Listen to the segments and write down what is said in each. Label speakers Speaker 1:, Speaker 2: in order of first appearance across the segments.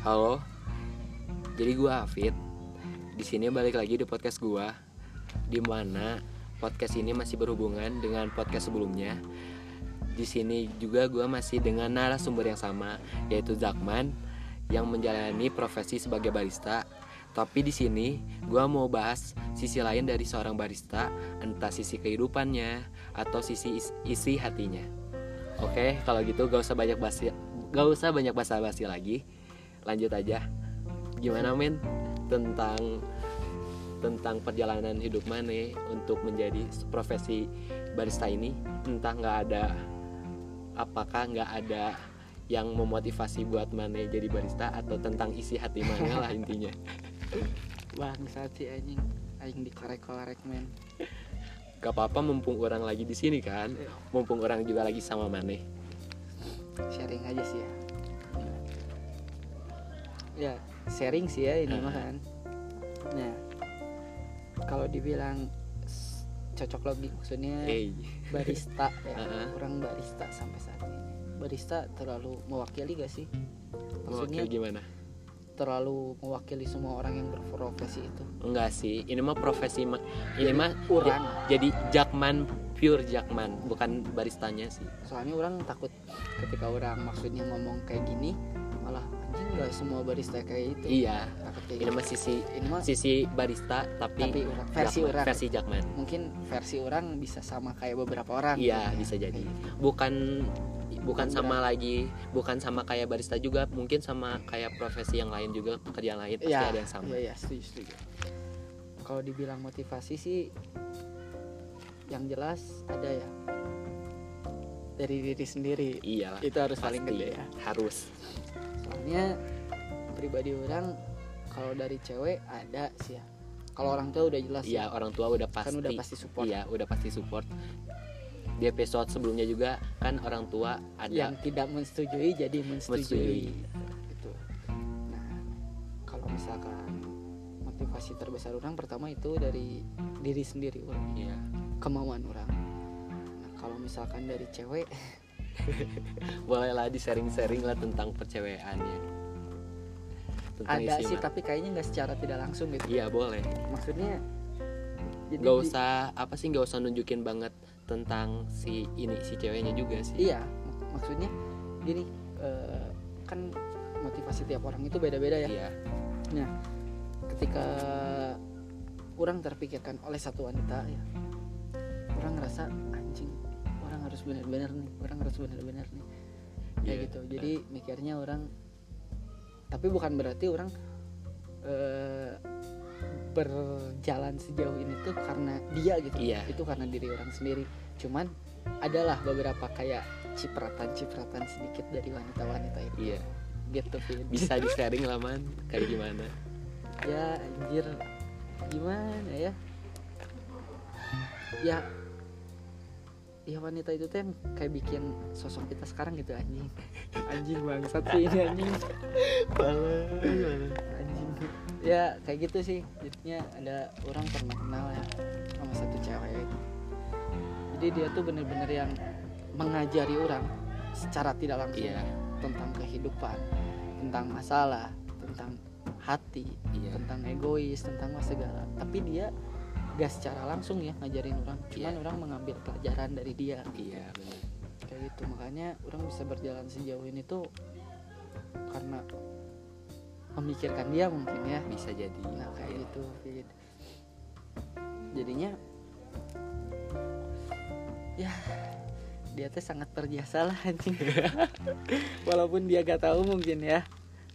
Speaker 1: Halo. Jadi gua Hafid. Di sini balik lagi di podcast gua di mana podcast ini masih berhubungan dengan podcast sebelumnya. Di sini juga gua masih dengan narasumber yang sama yaitu Zakman yang menjalani profesi sebagai barista. Tapi di sini gua mau bahas sisi lain dari seorang barista, entah sisi kehidupannya atau sisi is- isi hatinya. Oke, kalau gitu gak usah banyak basi, gak usah banyak basa-basi lagi. Lanjut aja. Gimana men tentang tentang perjalanan hidup Mane untuk menjadi profesi barista ini? Entah nggak ada apakah nggak ada yang memotivasi buat Mane jadi barista atau tentang isi hati Mane lah intinya.
Speaker 2: bangsat sih anjing anjing dikorek-korek men
Speaker 1: Gak apa-apa mumpung orang lagi di sini kan, mumpung orang juga lagi sama Mane.
Speaker 2: sharing aja sih ya ya sharing sih ya ini mah kan. Nah kalau dibilang cocok logi maksudnya
Speaker 1: Hey,
Speaker 2: barista ya orang barista sampai saat ini. Barista terlalu mewakili gak sih?
Speaker 1: Mewakili
Speaker 2: maksudnya
Speaker 1: gimana?
Speaker 2: terlalu mewakili semua orang yang berprofesi itu.
Speaker 1: Enggak sih, ini mah profesi ma- ini mah
Speaker 2: orang.
Speaker 1: jadi Jakman pure Jakman, bukan baristanya sih.
Speaker 2: soalnya orang takut ketika orang maksudnya ngomong kayak gini nggak semua barista kayak itu
Speaker 1: Iya,
Speaker 2: kayak
Speaker 1: ini
Speaker 2: gitu.
Speaker 1: mah sisi
Speaker 2: ini mah
Speaker 1: sisi barista tapi,
Speaker 2: tapi orang- versi
Speaker 1: Jakman-
Speaker 2: orang
Speaker 1: versi Jakman.
Speaker 2: mungkin versi orang bisa sama kayak beberapa orang
Speaker 1: Iya,
Speaker 2: gitu ya.
Speaker 1: bisa jadi.
Speaker 2: Gitu.
Speaker 1: Bukan bukan sama lagi, bukan sama kayak barista juga, mungkin sama kayak profesi yang lain juga, pekerjaan lain pasti
Speaker 2: Iya,
Speaker 1: ada yang sama.
Speaker 2: iya iya setuju setuju kalau dibilang motivasi sih yang jelas ada ya dari diri sendiri
Speaker 1: Iyalah.
Speaker 2: itu harus paling
Speaker 1: pasti.
Speaker 2: gede ya
Speaker 1: Harus.
Speaker 2: Soalnya pribadi orang kalau dari cewek ada sih ya kalau orang tua udah jelas
Speaker 1: Iya,
Speaker 2: ya.
Speaker 1: orang tua udah pasti.
Speaker 2: kan udah pasti support
Speaker 1: Iya, udah pasti support. Di episode sebelumnya juga kan orang tua ada
Speaker 2: yang tidak menyetujui jadi
Speaker 1: Menyetujui.
Speaker 2: gitu nah kalau misalkan motivasi terbesar orang pertama itu dari diri sendiri orang
Speaker 1: Iya.
Speaker 2: kemauan orang nah kalau misalkan dari cewek
Speaker 1: Bolehlah di sharing-sharing lah tentang perceweannya. Tentang
Speaker 2: ada sih tapi kayaknya nggak secara tidak langsung gitu
Speaker 1: Iya boleh.
Speaker 2: maksudnya jadi
Speaker 1: Gak usah apa sih gak usah nunjukin banget tentang si ini si ceweknya juga sih.
Speaker 2: iya mak- maksudnya gini eh, kan motivasi tiap orang itu beda-beda ya
Speaker 1: Iya.
Speaker 2: ketika orang terpikirkan oleh satu wanita ya orang ngerasa anjing harus benar-benar nih orang harus benar-benar nih kayak
Speaker 1: Iya.
Speaker 2: gitu jadi mikirnya orang tapi bukan berarti orang eh, berjalan sejauh ini tuh karena dia gitu
Speaker 1: Iya.
Speaker 2: itu karena diri orang sendiri cuman adalah beberapa kayak cipratan-cipratan sedikit dari wanita-wanita itu
Speaker 1: Iya.
Speaker 2: gitu.
Speaker 1: Bisa di sharing lah man. Kayak gimana?
Speaker 2: ya anjir gimana ya ya ya wanita itu tuh yang kayak bikin sosok kita sekarang gitu anjing. Anjing bangsat sih ini anjing. Anjing. Ya kayak gitu sih. Jadinya ada orang pernah kenal ya sama satu cewek jadi dia tuh bener-bener yang mengajari orang secara tidak langsung
Speaker 1: Iya.
Speaker 2: tentang kehidupan tentang masalah tentang hati
Speaker 1: Iya.
Speaker 2: tentang egois tentang segala. Tapi dia gak secara langsung ya ngajarin orang cuman
Speaker 1: Iya.
Speaker 2: orang mengambil pelajaran dari dia
Speaker 1: Iya benar.
Speaker 2: kayak gitu makanya orang bisa berjalan sejauh ini tuh karena memikirkan dia mungkin ya
Speaker 1: Bisa jadi.
Speaker 2: nah kayak
Speaker 1: Iya.
Speaker 2: gitu Fit. jadinya ya dia tuh sangat berjasa lah anjing walaupun dia gak tahu mungkin ya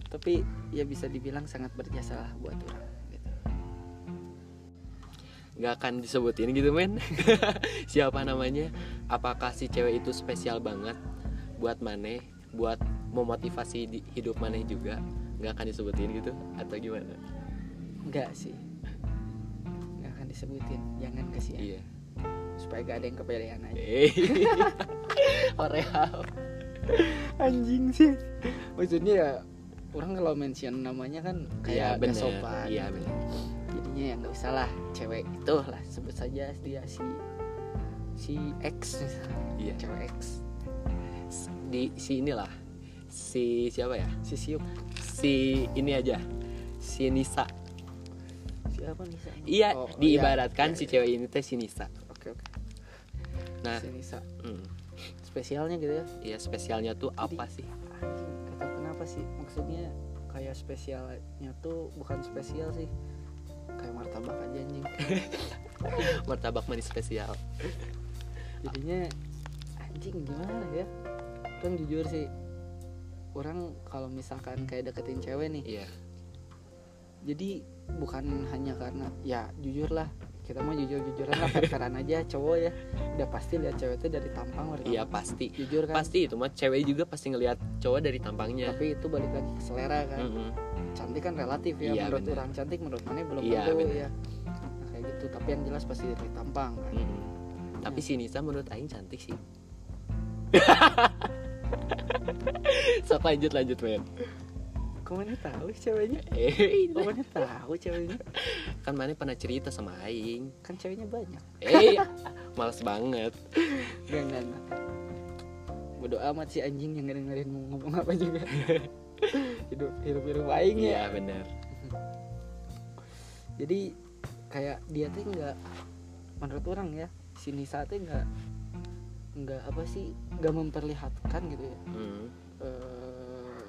Speaker 2: tapi ya bisa dibilang sangat berjasa lah buat orang gitu.
Speaker 1: Nggak akan disebutin gitu men. Siapa namanya? Apakah si cewek itu spesial banget buat maneh buat memotivasi di hidup maneh juga? Nggak akan disebutin gitu atau gimana?
Speaker 2: Enggak sih. Nggak akan disebutin. Jangan kasihan
Speaker 1: iya.
Speaker 2: Supaya gak ada yang kepedean aja.
Speaker 1: Eh.
Speaker 2: Oreal anjing sih. Maksudnya ya orang kalau mention namanya kan kayak gak
Speaker 1: bener.
Speaker 2: sopan
Speaker 1: iya bener
Speaker 2: jadinya ya nggak usah lah cewek itu lah sebut saja dia si si X misalnya
Speaker 1: iya.
Speaker 2: cewek X.
Speaker 1: Di si inilah si siapa ya?
Speaker 2: Si Siup
Speaker 1: si ini aja si Nisa.
Speaker 2: Siapa nih Sa?
Speaker 1: iya
Speaker 2: Oh,
Speaker 1: diibaratkan
Speaker 2: iya,
Speaker 1: si
Speaker 2: iya.
Speaker 1: cewek ini teh si Nisa.
Speaker 2: Oke oke.
Speaker 1: Nah
Speaker 2: si Nisa.
Speaker 1: hmm,
Speaker 2: spesialnya gitu ya?
Speaker 1: Iya spesialnya tuh apa sih?
Speaker 2: tau kenapa sih maksudnya kayak spesialnya tuh bukan spesial sih kayak martabak aja anjing.
Speaker 1: Martabak manis spesial.
Speaker 2: Jadinya anjing gimana ya? Kan jujur sih orang kalau misalkan kayak deketin cewek nih
Speaker 1: iya.
Speaker 2: jadi bukan hanya karena ya jujur lah. Kita mau jujur jujuran lah fair-fairan aja cowok ya. Udah pasti lihat cewek itu dari tampang
Speaker 1: iya pasti.
Speaker 2: Jujur kan?
Speaker 1: Pasti itu mah cewek juga pasti ngelihat cowok dari tampangnya.
Speaker 2: Tapi itu balik lagi ke selera kan?
Speaker 1: Mm-mm.
Speaker 2: Cantik kan relatif ya
Speaker 1: Iya,
Speaker 2: menurut
Speaker 1: bener.
Speaker 2: orang cantik menurut mana belum
Speaker 1: Iya,
Speaker 2: tentu
Speaker 1: bener.
Speaker 2: ya. Nah, kayak gitu tapi yang jelas pasti dari tampang kan.
Speaker 1: Mm-mm. tapi si Nisa menurut Aing cantik sih. Sok lanjut lanjut men
Speaker 2: kok mana tahu ceweknya?
Speaker 1: Eh.
Speaker 2: Kok mana tahu ceweknya?
Speaker 1: Kan mana pernah cerita sama Aing.
Speaker 2: Kan ceweknya banyak.
Speaker 1: Eh males banget.
Speaker 2: Gak, gak, gak. Bodo amat si anjing yang dengerin mau ngomong apa juga Hidup hidup hidup aing
Speaker 1: iya
Speaker 2: ya.
Speaker 1: bener.
Speaker 2: Jadi kayak dia tuh nggak Menurut orang ya Si Nisa tuh nggak nggak apa sih nggak memperlihatkan gitu ya.
Speaker 1: Hmm,
Speaker 2: eh,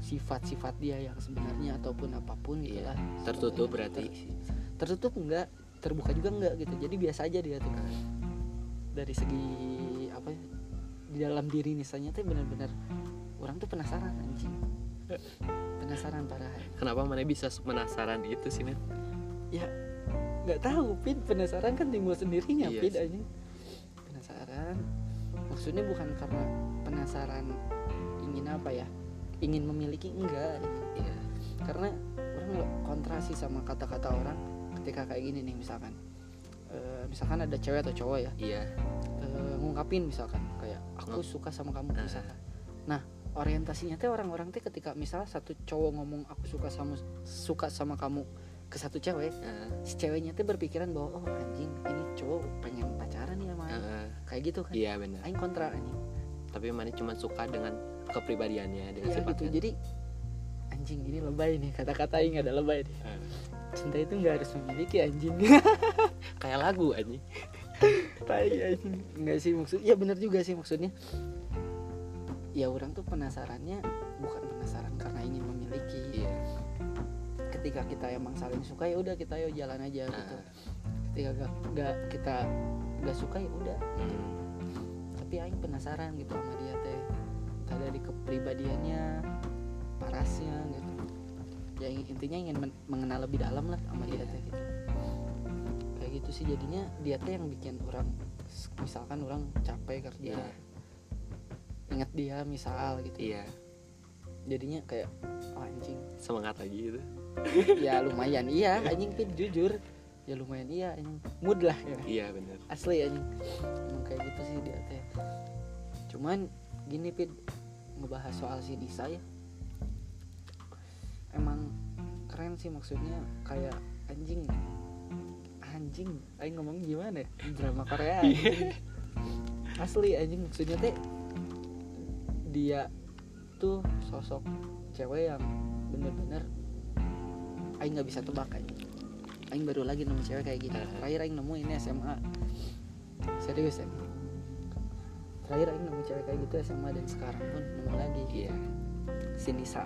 Speaker 2: sifat-sifat dia yang sebenarnya ataupun apa pun gitu
Speaker 1: Iya,
Speaker 2: lah.
Speaker 1: tertutup
Speaker 2: Sebenarnya
Speaker 1: berarti.
Speaker 2: ter- tertutup enggak terbuka juga enggak gitu. Jadi biasa aja dia tuh. Kan dari segi apa ya, di dalam diri misalnya tuh benar-benar orang tuh penasaran anjing. Penasaran parah.
Speaker 1: Kenapa mana bisa penasaran itu sih men
Speaker 2: ya nggak tahu pin. Penasaran kan timbul sendirinya
Speaker 1: Iya
Speaker 2: pin anjing. Penasaran. Maksudnya bukan karena penasaran ingin apa ya? Ingin memiliki enggak.
Speaker 1: Iya.
Speaker 2: Karena orang nggak kontra sih sama kata-kata orang ketika kayak gini nih misalkan. Eh, misalkan ada cewek atau cowok ya.
Speaker 1: Iya.
Speaker 2: Eh, ngungkapin misalkan kayak aku suka sama kamu
Speaker 1: Ah.
Speaker 2: misalkan. Nah orientasinya teh orang-orang teh ketika misalnya satu cowok ngomong aku suka sama suka sama kamu ke satu cewek
Speaker 1: Heeh,
Speaker 2: si ceweknya teh berpikiran bahwa oh anjing ini cowok pengen pacaran sama Aing."
Speaker 1: heeh.
Speaker 2: kayak gitu kan.
Speaker 1: Iya bener.
Speaker 2: Aing kontra anjing.
Speaker 1: Tapi mana cuma suka dengan kepribadiannya dengan
Speaker 2: Iya gitu.
Speaker 1: sifatnya.
Speaker 2: Jadi anjing ini lebay nih kata-kata Aing ada lebay nih.
Speaker 1: Heeh.
Speaker 2: cinta itu nggak harus memiliki anjing.
Speaker 1: Kayak lagu anjing.
Speaker 2: Tai anjing. Nggak sih maksud ya bener juga sih maksudnya ya orang tuh penasarannya bukan penasaran karena ingin memiliki.
Speaker 1: Iya.
Speaker 2: Ketika kita emang saling suka ya udah kita yuk jalan aja gitu.
Speaker 1: Nah,
Speaker 2: ketika gak, gak kita gak suka ya udah.
Speaker 1: Hmm,
Speaker 2: tapi aing penasaran gitu sama dia teh. Entah dari kepribadiannya parasnya gitu. Ya intinya ingin men- mengenal lebih dalam lah sama dia teh gitu. Kayak gitu sih jadinya dia teh yang bikin orang misalkan orang capek kerja.
Speaker 1: Iya.
Speaker 2: Ingat dia misal gitu.
Speaker 1: Iya.
Speaker 2: Jadinya kayak oh, anjing.
Speaker 1: Semangat lagi gitu.
Speaker 2: Ya lumayan. Iya anjing pin jujur. Ya lumayan. Iya anjing. Mood lah ya.
Speaker 1: Iya bener.
Speaker 2: Asli anjing. Emang kayak gitu sih dia teh. Cuman gini pin ngebahas soal si Nisa ya. Emang keren sih maksudnya. Kayak anjing. Anjing. Aing ngomong gimana ya? Drama Korea anjing. asli anjing. Maksudnya teh dia tuh sosok cewek yang bener-bener aing nggak bisa tebak anjing aing baru lagi nemu cewek kayak
Speaker 1: Ah.
Speaker 2: terakhir aing nemu ini SMA serius ya terakhir aing nemu cewek kayak gitu SMA dan sekarang pun nemu lagi.
Speaker 1: Iya.
Speaker 2: Si Nisa.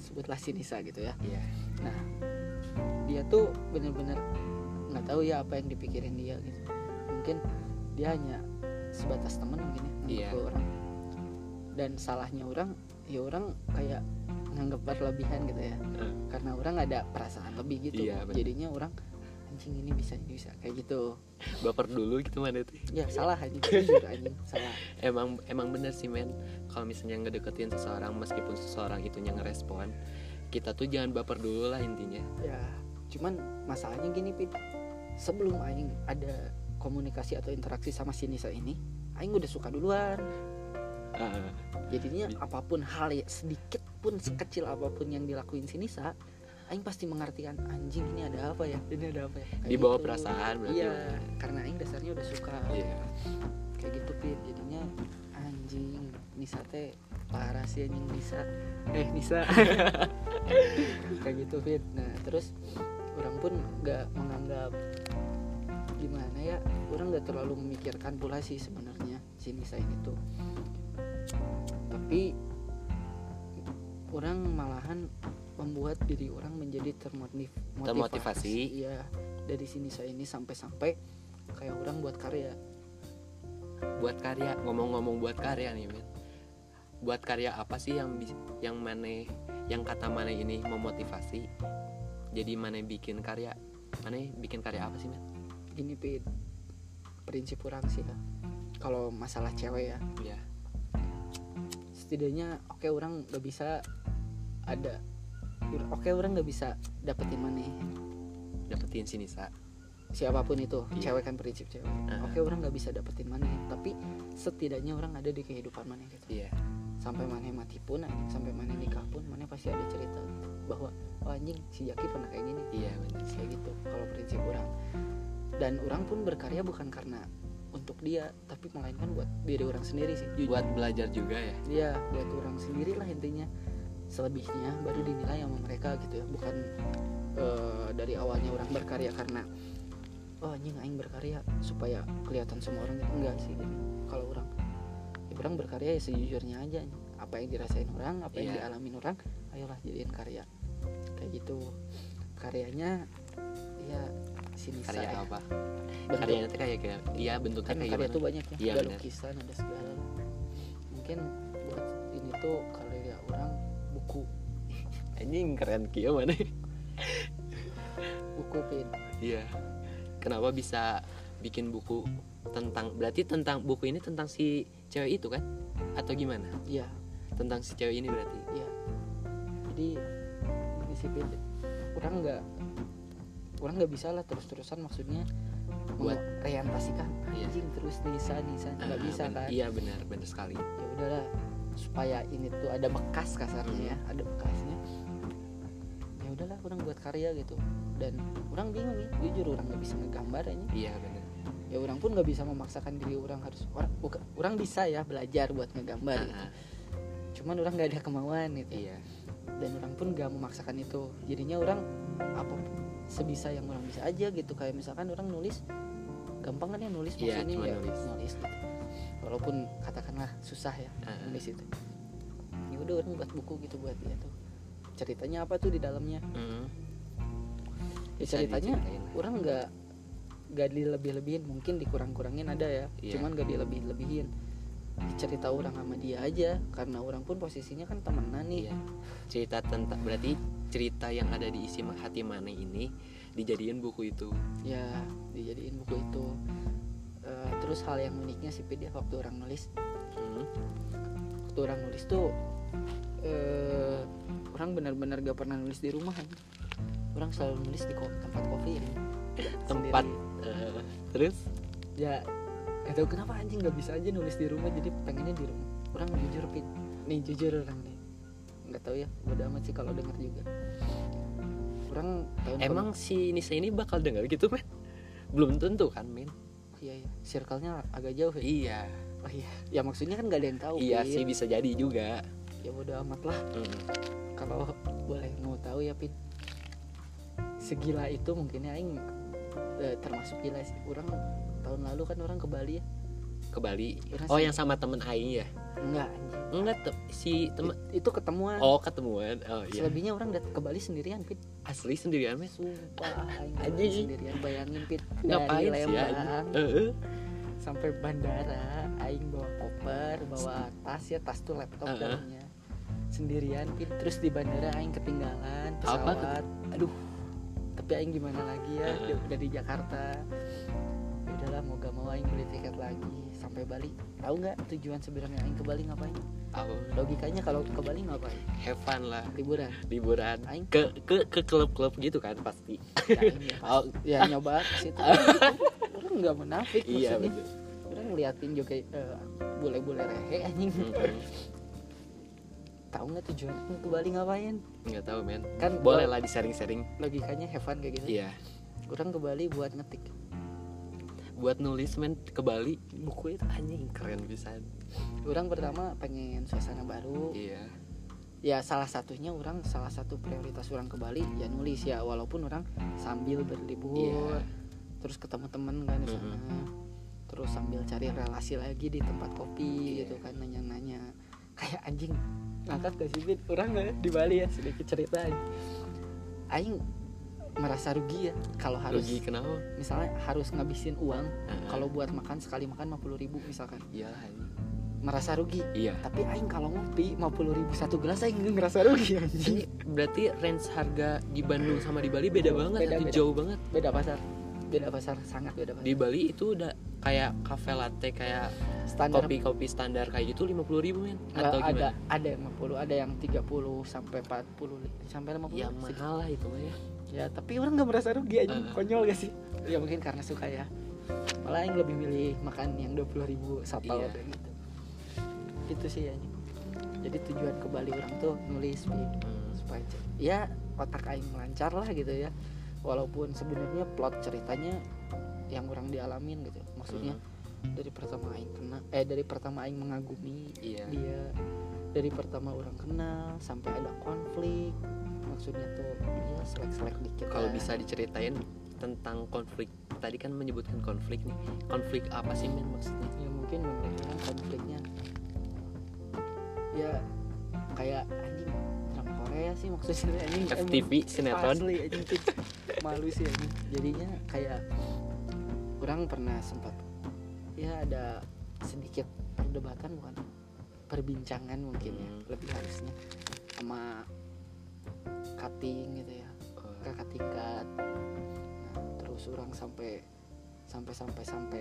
Speaker 2: Sebutlah si Nisa gitu ya.
Speaker 1: Iya.
Speaker 2: Nah dia tuh bener-bener nggak tahu ya apa yang dipikirin dia gitu. Mungkin dia hanya sebatas temen mungkin ya nganggep
Speaker 1: Iya.
Speaker 2: orang dan salahnya orang ya orang kayak nganggap berlebihan gitu ya.
Speaker 1: Heeh.
Speaker 2: karena orang ada perasaan lebih gitu.
Speaker 1: Iya, bener.
Speaker 2: jadinya orang anjing ini bisa ini bisa kayak gitu.
Speaker 1: Baper dulu gitu mana tuh?
Speaker 2: Ya salah anjing jujur anjing salah.
Speaker 1: Emang emang bener sih men. Kalau misalnya ngedeketin seseorang meskipun seseorang itunya ngerespon kita tuh jangan baper dulu lah intinya.
Speaker 2: Ya cuman masalahnya gini pit. Sebelum aing ada komunikasi atau interaksi sama si Nisa ini aing udah suka duluan Jadinya
Speaker 1: apa
Speaker 2: pun hal ya sedikit pun sekecil apa pun yang dilakuin si Nisa aing pasti mengartikan anjing ini ada apa ya? Ini ada apa ya? Kayak
Speaker 1: di bawah
Speaker 2: gitu.
Speaker 1: perasaan berarti
Speaker 2: iya
Speaker 1: men.
Speaker 2: karena aing dasarnya udah suka
Speaker 1: iya.
Speaker 2: kayak gitu pit. Jadinya anjing Nisa teh parah sih anjing Nisa. Eh Nisa. Kayak gitu Fit nah terus orang pun nggak menganggap gimana ya orang nggak terlalu memikirkan pula sih sebenarnya si Nisa ini tuh tapi orang malahan membuat diri orang menjadi termotiv
Speaker 1: Termotivasi.
Speaker 2: iya dari sini saya ini sampai-sampai kayak orang buat karya.
Speaker 1: Buat karya ngomong-ngomong buat karya nih men buat karya apa sih yang yang mana yang kata mana ini memotivasi? Jadi mana bikin karya mana bikin karya apa sih men
Speaker 2: gini Pit. Prinsip orang sih ya kalau masalah cewek ya.
Speaker 1: Ya
Speaker 2: setidaknya oke orang nggak bisa ada oke orang nggak bisa dapetin mana.
Speaker 1: Dapetin si Nisa
Speaker 2: siapa pun itu
Speaker 1: Iya.
Speaker 2: cewek kan prinsip cewek.
Speaker 1: Aha.
Speaker 2: oke orang nggak bisa dapetin mana tapi setidaknya orang ada di kehidupan mana gitu.
Speaker 1: Iya.
Speaker 2: Sampai mana mati pun sampai mana nikah pun mana pasti ada cerita bahwa oh anjing si Jaki pernah kayak gini.
Speaker 1: Iya sih
Speaker 2: kayak gitu kalau prinsip orang. Dan orang pun berkarya bukan karena untuk dia tapi melainkan buat diri orang sendiri sih. Jujur.
Speaker 1: Buat belajar juga ya?
Speaker 2: Iya buat orang sendiri lah intinya. Selebihnya baru dinilai sama mereka gitu ya bukan eh, dari awalnya orang berkarya karena oh anjing aing berkarya supaya kelihatan semua orang gitu. Enggak sih gitu. kalau orang ya orang berkarya ya sejujurnya aja. Apa yang dirasain orang apa yang
Speaker 1: Iya.
Speaker 2: dialamin orang ayolah jadiin karya. Kayak gitu. Karyanya ya sini
Speaker 1: karya
Speaker 2: saya
Speaker 1: apa?
Speaker 2: Bentuk-
Speaker 1: karyanya tuh kayak kayak iya bentuknya
Speaker 2: kan
Speaker 1: kayak
Speaker 2: karya
Speaker 1: gimana?
Speaker 2: tuh banyak ya.
Speaker 1: Iya,
Speaker 2: ada lukisan ada segala. Mungkin buat ini tuh karya orang buku.
Speaker 1: Anjing keren. Kia mana?
Speaker 2: Buku pin.
Speaker 1: Iya. Kenapa bisa bikin buku tentang berarti tentang buku ini tentang si cewek itu kan? Atau gimana?
Speaker 2: Ya
Speaker 1: tentang si cewek ini berarti?
Speaker 2: Ya jadi ini sih pin orang nggak orang nggak bisa lah terus terusan maksudnya
Speaker 1: Buat-
Speaker 2: reantasikan
Speaker 1: Iya.
Speaker 2: anjing terus Nisa Nisa nggak
Speaker 1: Ah,
Speaker 2: bisa kan?
Speaker 1: iya benar benar sekali.
Speaker 2: Ya udahlah supaya ini tuh ada bekas kasarnya ya ada bekasnya. Ya udahlah orang buat karya gitu. Dan orang bingung ya jujur orang nggak bisa ngegambar aja.
Speaker 1: Iya benar.
Speaker 2: Ya orang pun nggak bisa memaksakan diri orang harus orang orang bisa ya belajar buat ngegambar gitu.
Speaker 1: Ah,
Speaker 2: cuman orang nggak ada kemauan gitu.
Speaker 1: Iya.
Speaker 2: Dan orang pun gak memaksakan itu. Jadinya orang apa sebisa yang orang bisa aja gitu kayak misalkan orang nulis gampang kan ya nulis
Speaker 1: Iya,
Speaker 2: maksudnya ya
Speaker 1: nulis.
Speaker 2: gitu walaupun katakanlah susah ya
Speaker 1: Ah.
Speaker 2: nulis itu ya udah orang buat buku gitu buat dia tuh ceritanya apa tuh di dalamnya
Speaker 1: Mm.
Speaker 2: ya ceritanya orang nggak nggak dilebih-lebihin mungkin dikurang-kurangin ada ya
Speaker 1: Iya.
Speaker 2: cuman nggak dilebih-lebihin cerita orang sama dia aja karena orang pun posisinya kan temenan nih.
Speaker 1: Iya. cerita tentang berarti cerita yang ada di isi hati mana ini dijadiin buku itu?
Speaker 2: Ya dijadiin buku itu. Eh, terus hal yang uniknya sih ya waktu orang nulis.
Speaker 1: Mm.
Speaker 2: waktu orang nulis tuh eh orang benar-benar gak pernah nulis di rumah kan. Orang selalu nulis di ko- tempat kopi ini.
Speaker 1: Tempat
Speaker 2: Sendiri.
Speaker 1: eh, terus?
Speaker 2: Ya gak tahu kenapa anjing gak bisa aja nulis di rumah jadi pengennya di rumah. Orang jujur Pit nih jujur orang nih. Nggak tahu ya bodo amat sih kalau denger juga. Orang tahun
Speaker 1: emang si Nisa ini bakal dengar gitu men belum tentu kan men
Speaker 2: iya iya. Circle-nya agak jauh ya
Speaker 1: iya.
Speaker 2: Oh iya. Ya maksudnya kan gak ada yang tahu
Speaker 1: iya sih bisa jadi juga.
Speaker 2: Ya bodo amat lah.
Speaker 1: Mm.
Speaker 2: kalau boleh mau tahu ya Pin. Segila itu mungkin ya Aing eh, termasuk gila sih. Orang tahun lalu kan orang ke Bali ya?
Speaker 1: Ke Bali?
Speaker 2: Bener
Speaker 1: oh
Speaker 2: sih.
Speaker 1: yang sama temen Aing ya?
Speaker 2: Enggak
Speaker 1: enggak tuh si temen
Speaker 2: It- itu ketemuan.
Speaker 1: Oh ketemuan. Oh iya.
Speaker 2: Selebihnya orang dat ke Bali sendirian Pin
Speaker 1: asli sendirian men
Speaker 2: sumpah Aing
Speaker 1: Anjing.
Speaker 2: sendirian. Bayangin Pin
Speaker 1: ngapain sih ya
Speaker 2: Lembang
Speaker 1: Heeh.
Speaker 2: sampai bandara Aing bawa koper bawa tas ya tas tuh laptop
Speaker 1: Heeh.
Speaker 2: dalamnya sendirian Pin terus di bandara Aing ketinggalan
Speaker 1: Apa
Speaker 2: pesawat. Aduh tapi Aing gimana lagi ya?
Speaker 1: Heeh.
Speaker 2: Dia udah di Jakarta. ya mau Aing beli tiket lagi sampai Bali. Tahu nggak tujuan sebenarnya Aing ke Bali ngapain?
Speaker 1: Oh,
Speaker 2: logikanya kalau ke Bali ngapain?
Speaker 1: Have fun lah.
Speaker 2: Liburan.
Speaker 1: Liburan.
Speaker 2: Aing?
Speaker 1: Ke ke ke klub-klub gitu kan pasti.
Speaker 2: Ya, Aing ya, pas-
Speaker 1: oh.
Speaker 2: Ya nyoba ke situ. Orang nggak menafik
Speaker 1: iya
Speaker 2: maksudnya.
Speaker 1: betul.
Speaker 2: Orang ngeliatin juga eh, bule-bule rehe anjing. Tahu nggak tujuan ke Bali ngapain?
Speaker 1: Nggak tahu men.
Speaker 2: Kan
Speaker 1: boleh lah di sharing-sharing
Speaker 2: logikanya have fun kayak gitu.
Speaker 1: Iya.
Speaker 2: Orang ke Bali buat ngetik
Speaker 1: buat nulis men ke Bali. Buku itu anjing keren bisa
Speaker 2: orang pertama pengen suasana baru.
Speaker 1: Iya.
Speaker 2: Ya salah satunya orang salah satu prioritas orang ke Bali ya nulis ya. Walaupun orang sambil berlibur
Speaker 1: Iya.
Speaker 2: terus ketemu temen kan di sana. Terus sambil cari relasi lagi di tempat kopi
Speaker 1: Iya.
Speaker 2: gitu kan nanya-nanya. Kayak anjing ngangkat ke sipit orang nggak? Di Bali ya sedikit cerita. Aing merasa rugi ya kalau harus
Speaker 1: rugi kenapa?
Speaker 2: misalnya harus ngabisin uang
Speaker 1: Heeh.
Speaker 2: kalau buat makan sekali makan 50.000 ribu misalkan.
Speaker 1: Iya
Speaker 2: merasa rugi.
Speaker 1: Iya.
Speaker 2: Tapi aing kalau ngopi 50.000 ribu satu gelas aing nggak ngerasa rugi anjing.
Speaker 1: Ini berarti range harga di Bandung sama di Bali beda banget
Speaker 2: Beda, beda.
Speaker 1: jauh banget.
Speaker 2: Beda pasar beda pasar sangat beda pasar.
Speaker 1: Di Bali itu udah kayak cafe latte kayak
Speaker 2: standar.
Speaker 1: kopi-kopi standar kayak gitu 50.000 ribu men? Atau
Speaker 2: ada
Speaker 1: gimana?
Speaker 2: ada yang 50 ada yang 30 sampai 40 sampai 50
Speaker 1: ya
Speaker 2: sih.
Speaker 1: mahal lah itu mah ya
Speaker 2: ya tapi orang nggak merasa rugi aja konyol gak sih? Ya mungkin karena suka ya. Malah yang lebih milih makan yang 20.000 ribu sapal
Speaker 1: Iya.
Speaker 2: gitu. Itu sih ya jadi tujuan ke Bali orang tuh nulis.
Speaker 1: Hmm.
Speaker 2: supaya ya otak aing lancar lah gitu ya. Walaupun sebenarnya plot ceritanya yang orang dialamin gitu. Maksudnya dari pertama aing kena eh dari pertama aing mengagumi
Speaker 1: iya.
Speaker 2: dia dari pertama orang kenal sampai ada konflik maksudnya tuh ya selek-selek dikit
Speaker 1: kalau bisa diceritain tentang konflik tadi kan menyebutkan konflik nih. Konflik apa sih men maksudnya?
Speaker 2: Ya mungkin menurut konfliknya. Ya kayak anjing drama Korea sih maksudnya anjing.
Speaker 1: FTV
Speaker 2: emang
Speaker 1: sinetron.
Speaker 2: asli anjing. Tuh malu sih anjing. Jadinya kayak orang pernah sempat ya ada sedikit perdebatan bukan? Perbincangan mungkin ya
Speaker 1: Hmm.
Speaker 2: lebih harusnya sama cutting gitu ya.
Speaker 1: Oh,
Speaker 2: kakak tingkat nah, terus orang sampai sampai sampai sampai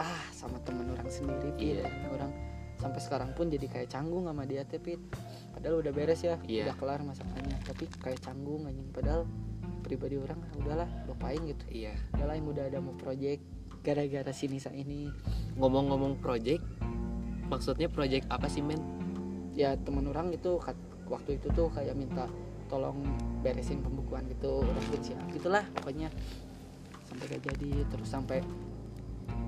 Speaker 2: ah sama temen orang sendiri Pit.
Speaker 1: Iya.
Speaker 2: orang sampai sekarang pun jadi kayak canggung sama dia teh Pit. padahal udah beres ya
Speaker 1: Iya.
Speaker 2: udah kelar masakannya tapi kayak canggung anjing. Padahal pribadi orang ah, udahlah lupain gitu.
Speaker 1: Iya.
Speaker 2: Udahlah yang udah ada mau project gara-gara sini sa ini.
Speaker 1: Ngomong-ngomong project maksudnya project apa sih men?
Speaker 2: Ya temen orang itu waktu itu tuh kayak minta tolong beresin pembukuan gitu pun siap gitulah pokoknya. Sampai gak jadi terus sampai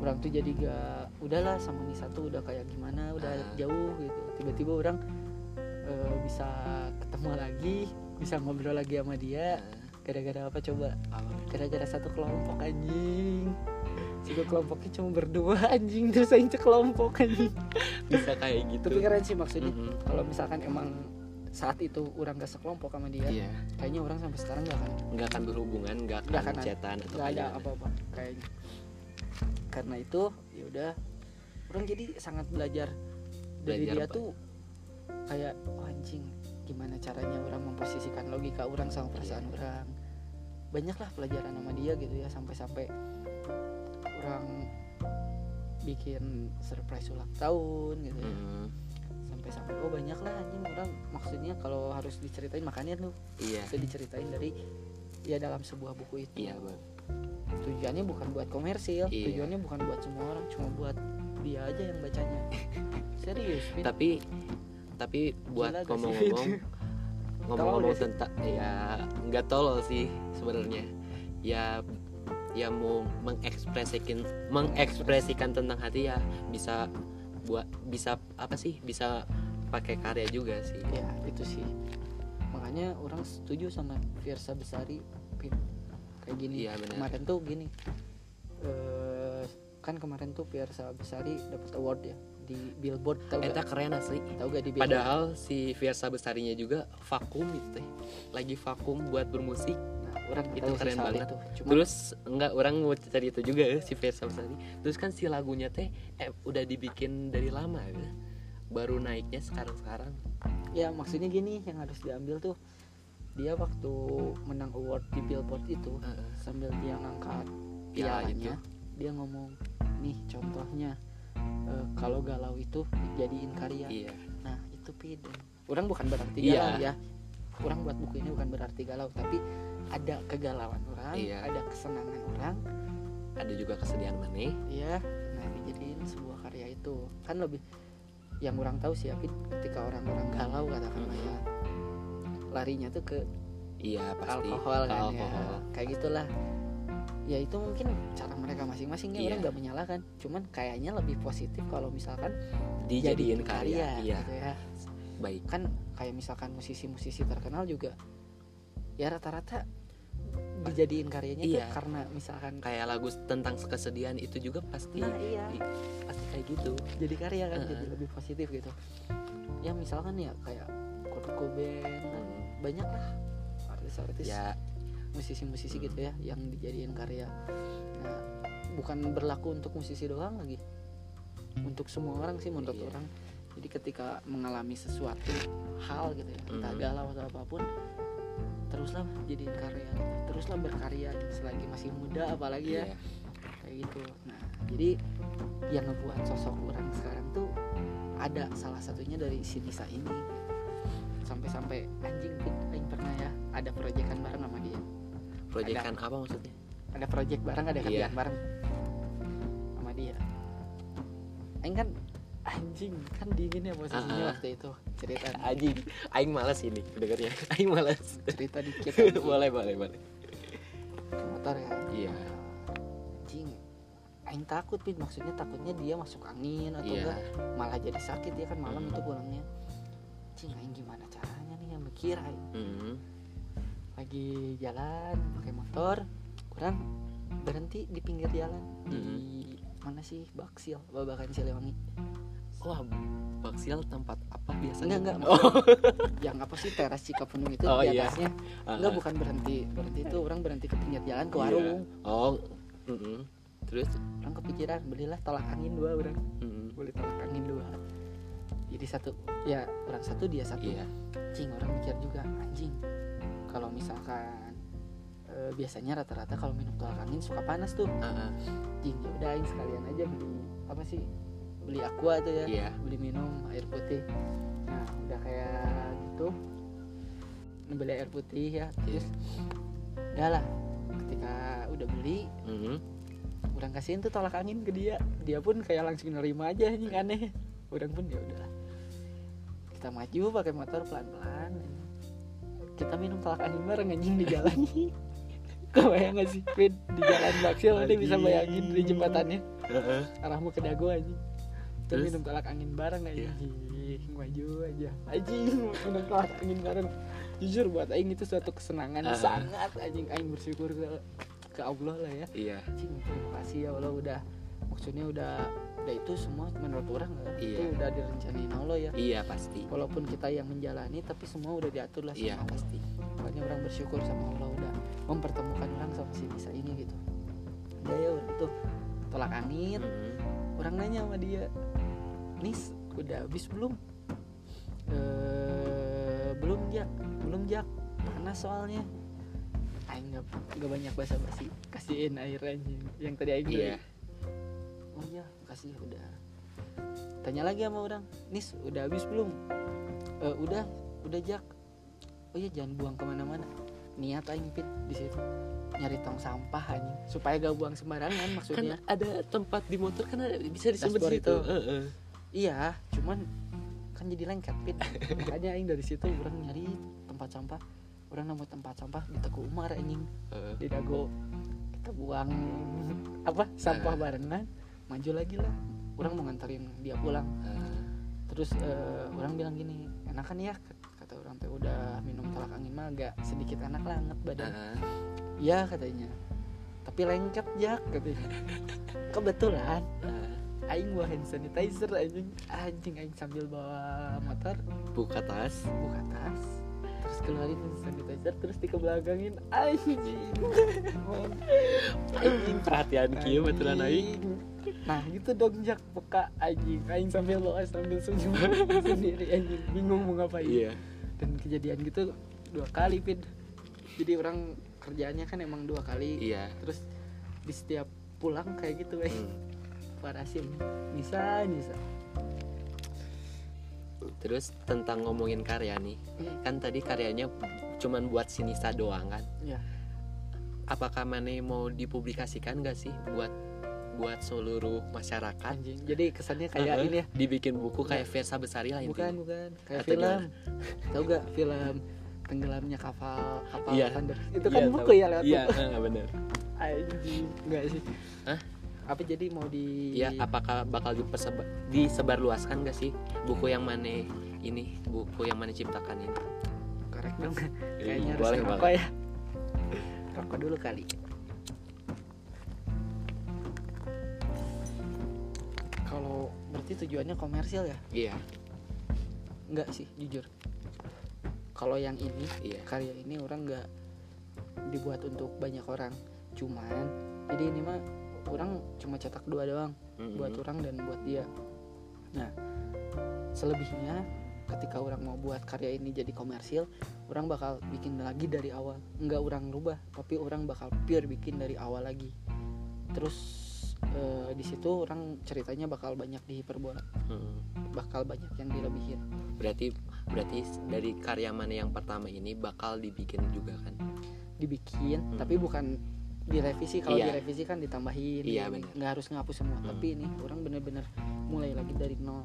Speaker 2: orang tuh jadi gak udahlah sama ini satu udah kayak gimana udah
Speaker 1: Ah.
Speaker 2: jauh gitu. Tiba-tiba orang eh, bisa ketemu lagi bisa ngobrol lagi sama dia. Gara-gara apa coba? Gara-gara satu kelompok anjing. Satu kelompoknya cuma berdua anjing. Terus aing cek kelompok anjing.
Speaker 1: Bisa kayak gitu.
Speaker 2: tapi keren sih maksudnya.
Speaker 1: Mm-mm.
Speaker 2: kalau misalkan emang saat itu orang gak sekelompok sama dia
Speaker 1: iya.
Speaker 2: kayaknya orang sampai sekarang gak akan
Speaker 1: nggak akan berhubungan Nggak akan
Speaker 2: akan ada-
Speaker 1: chatan atau
Speaker 2: gak ada apa-apa kayaknya. Karena itu ya udah orang jadi sangat belajar. Dari
Speaker 1: Belajar
Speaker 2: dia
Speaker 1: apa?
Speaker 2: tuh kayak oh, anjing gimana caranya orang memposisikan logika orang sama perasaan
Speaker 1: Iya.
Speaker 2: orang? Banyaklah pelajaran sama dia gitu ya sampai-sampai orang bikin surprise ulang tahun gitu ya.
Speaker 1: Mm,
Speaker 2: sampai-sampai oh banyak lah anjing orang. Maksudnya kalau harus diceritain makanya tuh
Speaker 1: iya.
Speaker 2: bisa diceritain dari ya dalam sebuah buku itu.
Speaker 1: Iya bang
Speaker 2: tujuannya bukan buat komersil
Speaker 1: Iya.
Speaker 2: tujuannya bukan buat semua orang cuma buat dia aja yang bacanya. Serius Vin.
Speaker 1: tapi tapi buat ngomong-ngomong ngomong-ngomong
Speaker 2: sih?
Speaker 1: tentang ya nggak tolol sih sebenarnya. Ya ya mau mengekspresikan mengekspresikan tentang hati ya bisa buat bisa apa sih bisa pakai karya juga sih.
Speaker 2: Ya itu sih. Makanya orang setuju sama Fiersa Besari kayak gini.
Speaker 1: Iya, benar.
Speaker 2: kemarin tuh gini eh kan kemarin tuh Fiersa Besari dapat award ya di Billboard tau
Speaker 1: Eta
Speaker 2: gak
Speaker 1: keren asli.
Speaker 2: Tau gak di Billboard?
Speaker 1: Padahal si Fiersa Besarinya juga vakum gitu teh. Lagi vakum buat bermusik.
Speaker 2: Nah, orang
Speaker 1: itu
Speaker 2: tahu
Speaker 1: keren banget.
Speaker 2: itu. Cuma
Speaker 1: terus enggak orang mau cari itu juga ya, si Fiersa Besari. Terus kan si lagunya teh eh, udah dibikin dari lama ya baru naiknya sekarang-sekarang.
Speaker 2: Ya maksudnya gini yang harus diambil tuh dia waktu menang award di Billboard itu
Speaker 1: Heeh.
Speaker 2: sambil dia ngangkat
Speaker 1: Ya,
Speaker 2: pialanya dia ngomong nih contohnya eh, kalau galau itu jadiin karya.
Speaker 1: Iya.
Speaker 2: Nah itu pide orang bukan berarti
Speaker 1: Iya.
Speaker 2: galau ya. Orang buat buku ini bukan berarti galau tapi ada kegalauan orang
Speaker 1: Iya.
Speaker 2: ada kesenangan orang.
Speaker 1: Ada juga kesedihan mana
Speaker 2: ya nah dijadiin sebuah karya itu. Kan lebih yang orang tahu sih Apit, ketika orang-orang galau katakanlah ya larinya tuh ke
Speaker 1: iya pasti.
Speaker 2: alkohol kan
Speaker 1: alkohol.
Speaker 2: ya kayak gitulah. Ya itu mungkin cara mereka masing-masing ya
Speaker 1: Iya.
Speaker 2: orang nggak menyalahkan. Cuman kayaknya lebih positif kalau misalkan
Speaker 1: dijadiin
Speaker 2: jadiin
Speaker 1: karya, iya.
Speaker 2: gitu ya.
Speaker 1: Baik.
Speaker 2: Kan kayak misalkan musisi-musisi terkenal juga ya rata-rata dijadiin karyanya tuh
Speaker 1: Iya.
Speaker 2: karena misalkan
Speaker 1: kayak lagu tentang kesedihan itu juga pasti
Speaker 2: nah iya
Speaker 1: i- pasti kayak gitu
Speaker 2: jadi karya kan jadi
Speaker 1: Heeh.
Speaker 2: lebih positif gitu ya misalkan ya kayak Kurt Cobain
Speaker 1: Hmm.
Speaker 2: banyak lah artis-artis
Speaker 1: ya
Speaker 2: musisi-musisi
Speaker 1: Hmm.
Speaker 2: gitu ya yang dijadiin karya nah bukan berlaku untuk musisi doang lagi untuk semua orang sih menurut
Speaker 1: Iya.
Speaker 2: orang jadi ketika mengalami sesuatu hal gitu ya entah
Speaker 1: Hmm.
Speaker 2: galau atau apa pun teruslah jadiin karya gitu. teruslah berkarya selagi masih muda apalagi ya.
Speaker 1: Iya.
Speaker 2: Kayak gitu. Nah jadi yang ngebuat sosok orang sekarang tuh ada salah satunya dari si Nisa ini. Sampai-sampai anjing aing pernah ya ada proyekan bareng sama dia.
Speaker 1: Proyekan apa maksudnya?
Speaker 2: Ada project bareng ada
Speaker 1: Iya.
Speaker 2: kerjaan bareng sama dia. Aing kan anjing kan dingin ya posisinya
Speaker 1: Ah.
Speaker 2: waktu itu cerita
Speaker 1: anjing aing malas ini dengarnya aing malas
Speaker 2: cerita dikit. Anjing.
Speaker 1: boleh boleh boleh.
Speaker 2: Motor ya?
Speaker 1: Iya.
Speaker 2: Anjing aing takut pin maksudnya takutnya dia masuk angin atau
Speaker 1: iya.
Speaker 2: enggak malah jadi sakit ya kan malam
Speaker 1: Hmm.
Speaker 2: itu pulangnya. Cing aing gimana caranya nih yang mikir aing?
Speaker 1: Hmm.
Speaker 2: lagi jalan pakai motor kurang berhenti di pinggir jalan. Di mana sih? Baksil Babakan Siliwangi
Speaker 1: wah baksial tempat apa? Biasanya
Speaker 2: enggak enggak
Speaker 1: oh.
Speaker 2: Yang apa sih teras Cikapundung itu
Speaker 1: Oh,
Speaker 2: di
Speaker 1: iya.
Speaker 2: atasnya? Enggak bukan berhenti. Berhenti itu orang berhenti ke pinggir jalan ke warung.
Speaker 1: Oh mm-mm. terus?
Speaker 2: Orang kepikiran belilah tolak angin dua orang.
Speaker 1: Mm-mm.
Speaker 2: beli tolak angin dua. Jadi satu ya orang satu dia satu.
Speaker 1: Iya.
Speaker 2: Anjing orang mikir juga anjing kalau misalkan eh, biasanya rata-rata kalau minum tolak angin suka panas tuh.
Speaker 1: Ah, ah.
Speaker 2: anjing ya udah aing sekalian aja beli apa sih beli aqua tuh ya
Speaker 1: iya.
Speaker 2: beli minum air putih. Nah udah kayak gitu. Beli air putih ya terus udah lah ketika udah beli
Speaker 1: Mm-mm.
Speaker 2: orang kasihin tuh tolak angin ke dia. Dia pun kayak langsung nerima aja anjing aneh. Orang pun ya udah kita maju pakai motor pelan-pelan. Kita minum tolak angin bareng anjing di jalan. Kau bayang gak sih Fit? di jalan Baksil nanti bisa bayangin di jembatannya. Arahmu ke dago anjing kita
Speaker 1: Terus?
Speaker 2: minum tolak angin bareng
Speaker 1: Iya.
Speaker 2: anjing maju aja. Anjing minum tolak angin bareng. Jujur buat aing itu suatu kesenangan
Speaker 1: Ah.
Speaker 2: sangat anjing. Aing bersyukur ke ke Allah lah ya.
Speaker 1: Iya.
Speaker 2: Anjing terima kasih ya Allah udah maksudnya udah udah itu semua menurut orang kan itu
Speaker 1: Iya.
Speaker 2: udah direncanain Allah ya.
Speaker 1: Iya pasti.
Speaker 2: Walaupun kita yang menjalani tapi semua udah diatur lah sama
Speaker 1: iya.
Speaker 2: Allah
Speaker 1: pasti.
Speaker 2: Makanya orang bersyukur sama Allah udah mempertemukan orang sama si Nisa ini gitu. Udah ya itu tolak angin.
Speaker 1: Mm-mm.
Speaker 2: orang nanya sama dia Nis udah habis belum? Eh belum jak. Belum jak. Panas soalnya. Aing nggak nggak banyak basa basi kasihin air anjing yang tadi Aing beli.
Speaker 1: iya
Speaker 2: oh iya. Kasih udah. Tanya lagi sama orang. Nis udah habis belum? "Eh, udah. Udah jak. Oh iya. Jangan buang ke mana-mana. Niat aing pit di situ. Nyari tong sampah anjing. Supaya gak buang sembarangan
Speaker 1: kan
Speaker 2: maksudnya
Speaker 1: ada tempat di motor kan ada, bisa disimpan
Speaker 2: Dashboard
Speaker 1: di situ.
Speaker 2: itu.
Speaker 1: Heeh.
Speaker 2: Iya cuman kan jadi lengket pit. Makanya aing dari situ orang nyari tempat sampah. Orang nemu tempat sampah di Teguh Umar anjing. Di Dago. Kita buang apa sampah barengan maju lagi lah. Orang mau nganterin dia pulang. Terus eh, orang bilang gini enakan ya kata orang teh udah minum tolak angin mah agak sedikit enak lah anget badan. Iya katanya. Tapi lengket jak katanya. Kebetulan
Speaker 1: Heeh.
Speaker 2: Aing bawa hand sanitizer anjing. Anjing aing sambil bawa motor.
Speaker 1: Buka tas.
Speaker 2: Buka tas. Terus keluarin hand sanitizer terus dikebelakangin. Anjing.
Speaker 1: Anjing perhatian kieu baturan aing.
Speaker 2: Nah gitu dong jak. Peka anjing. Aing sambil bawa sambil senyum sendiri anjing. Bingung mau ngapain.
Speaker 1: Iya.
Speaker 2: Dan kejadian gitu dua kali pin jadi orang kerjaannya kan emang dua kali.
Speaker 1: Iya.
Speaker 2: Terus di setiap pulang kayak gitu eh.
Speaker 1: Hmm.
Speaker 2: Parasin bisa bisa.
Speaker 1: Terus tentang ngomongin karya nih
Speaker 2: Hmm.
Speaker 1: kan tadi karyanya cuman buat si Nisa doang kan?
Speaker 2: Ya
Speaker 1: apakah Mane mau dipublikasikan gak sih buat buat seluruh masyarakat?
Speaker 2: Anjing. Jadi kesannya kayak
Speaker 1: Heeh.
Speaker 2: ini ya.
Speaker 1: Dibikin buku kayak Versa Besari lah
Speaker 2: bukan
Speaker 1: intinya.
Speaker 2: Bukan kayak
Speaker 1: Atau
Speaker 2: film. tau gak film tenggelamnya kapal kapal
Speaker 1: Iya.
Speaker 2: Thunder? Itu kan
Speaker 1: Iya,
Speaker 2: buku
Speaker 1: tahu.
Speaker 2: ya lewat
Speaker 1: iya
Speaker 2: buku
Speaker 1: eh, bener.
Speaker 2: Anjing enggak sih?
Speaker 1: Hah?
Speaker 2: Apa jadi mau di
Speaker 1: Iya, apakah bakal dipersebar, disebarluaskan gak sih buku yang mana ini, buku yang mana ciptakan ini?
Speaker 2: korek dong.
Speaker 1: Iya,
Speaker 2: kayaknya harus
Speaker 1: boleh, boleh.
Speaker 2: ya. Rokok dulu kali. Kalau berarti tujuannya komersil ya?
Speaker 1: Iya,
Speaker 2: enggak sih jujur. Kalau yang ini
Speaker 1: iya.
Speaker 2: karya ini orang nggak dibuat untuk banyak orang. Cuman jadi ini mah orang cuma cetak dua doang
Speaker 1: Mm-mm.
Speaker 2: buat orang dan buat dia nah selebihnya ketika orang mau buat karya ini jadi komersil orang bakal bikin lagi dari awal nggak orang rubah tapi orang bakal pure bikin dari awal lagi terus eh, di situ orang ceritanya bakal banyak dihiperbola
Speaker 1: Mm.
Speaker 2: bakal banyak yang dilebihin
Speaker 1: Berarti berarti dari karya mana yang pertama ini bakal dibikin juga kan?
Speaker 2: dibikin
Speaker 1: Hmm.
Speaker 2: tapi bukan direvisi kalau
Speaker 1: Iya.
Speaker 2: direvisi kan ditambahin
Speaker 1: Iya, bener.
Speaker 2: nggak harus ngapus semua
Speaker 1: Hmm.
Speaker 2: tapi ini orang bener-bener mulai lagi dari nol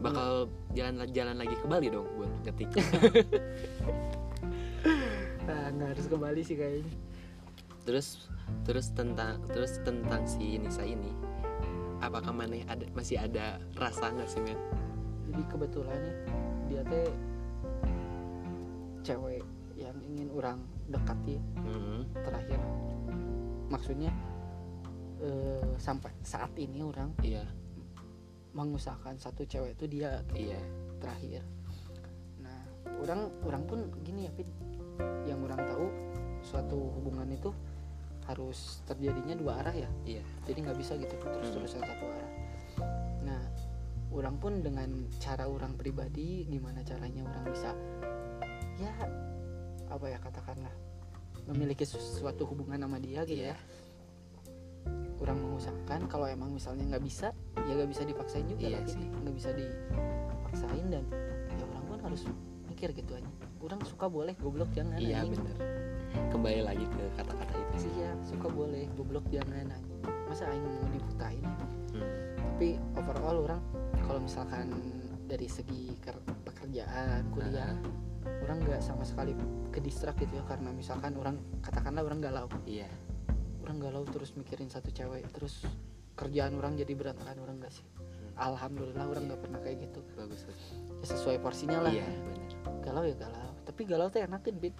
Speaker 1: Bakal jalan-jalan lagi ke Bali dong buat ngetik.
Speaker 2: nah, nggak harus kembali sih kayaknya
Speaker 1: terus terus tentang terus tentang si Nisa ini apakah mana ada masih ada rasa nggak sih men?
Speaker 2: jadi kebetulan nih dia teh cewek yang ingin orang dekati
Speaker 1: Mm-mm.
Speaker 2: Terakhir. Maksudnya eh, sampai saat ini orang
Speaker 1: Iya.
Speaker 2: mengusahakan satu cewek itu dia
Speaker 1: iya.
Speaker 2: terakhir. Nah orang orang pun gini ya Pin yang orang tahu suatu hubungan itu harus terjadinya dua arah ya.
Speaker 1: Iya.
Speaker 2: Jadi nggak bisa gitu terus
Speaker 1: Hmm.
Speaker 2: terusan satu arah. Nah orang pun dengan cara orang pribadi gimana caranya orang bisa ya apa ya katakanlah memiliki suatu hubungan sama dia gitu
Speaker 1: Iya.
Speaker 2: ya orang mengusahakan kalau emang misalnya nggak bisa ya nggak bisa dipaksain juga
Speaker 1: Iya
Speaker 2: lah, Pin.
Speaker 1: sih.
Speaker 2: nggak bisa dipaksain dan ya orang pun harus mikir gitu aja orang suka boleh goblok jangan
Speaker 1: iya bener kembali lagi ke kata-kata itu sih
Speaker 2: iya suka boleh goblok jangan anjing. masa aing mau dibutain
Speaker 1: Hmm.
Speaker 2: tapi overall orang kalau misalkan dari segi ker- pekerjaan kuliah orang nggak sama sekali ke distrak gitu ya karena misalkan orang katakanlah orang galau.
Speaker 1: Iya.
Speaker 2: Orang galau terus mikirin satu cewek terus kerjaan orang jadi berantakan orang nggak sih? Alhamdulillah orang nggak pernah kayak gitu.
Speaker 1: Bagus bagus.
Speaker 2: ya sesuai porsinya lah.
Speaker 1: Iya
Speaker 2: galau ya galau. Tapi galau tuh enakin bit.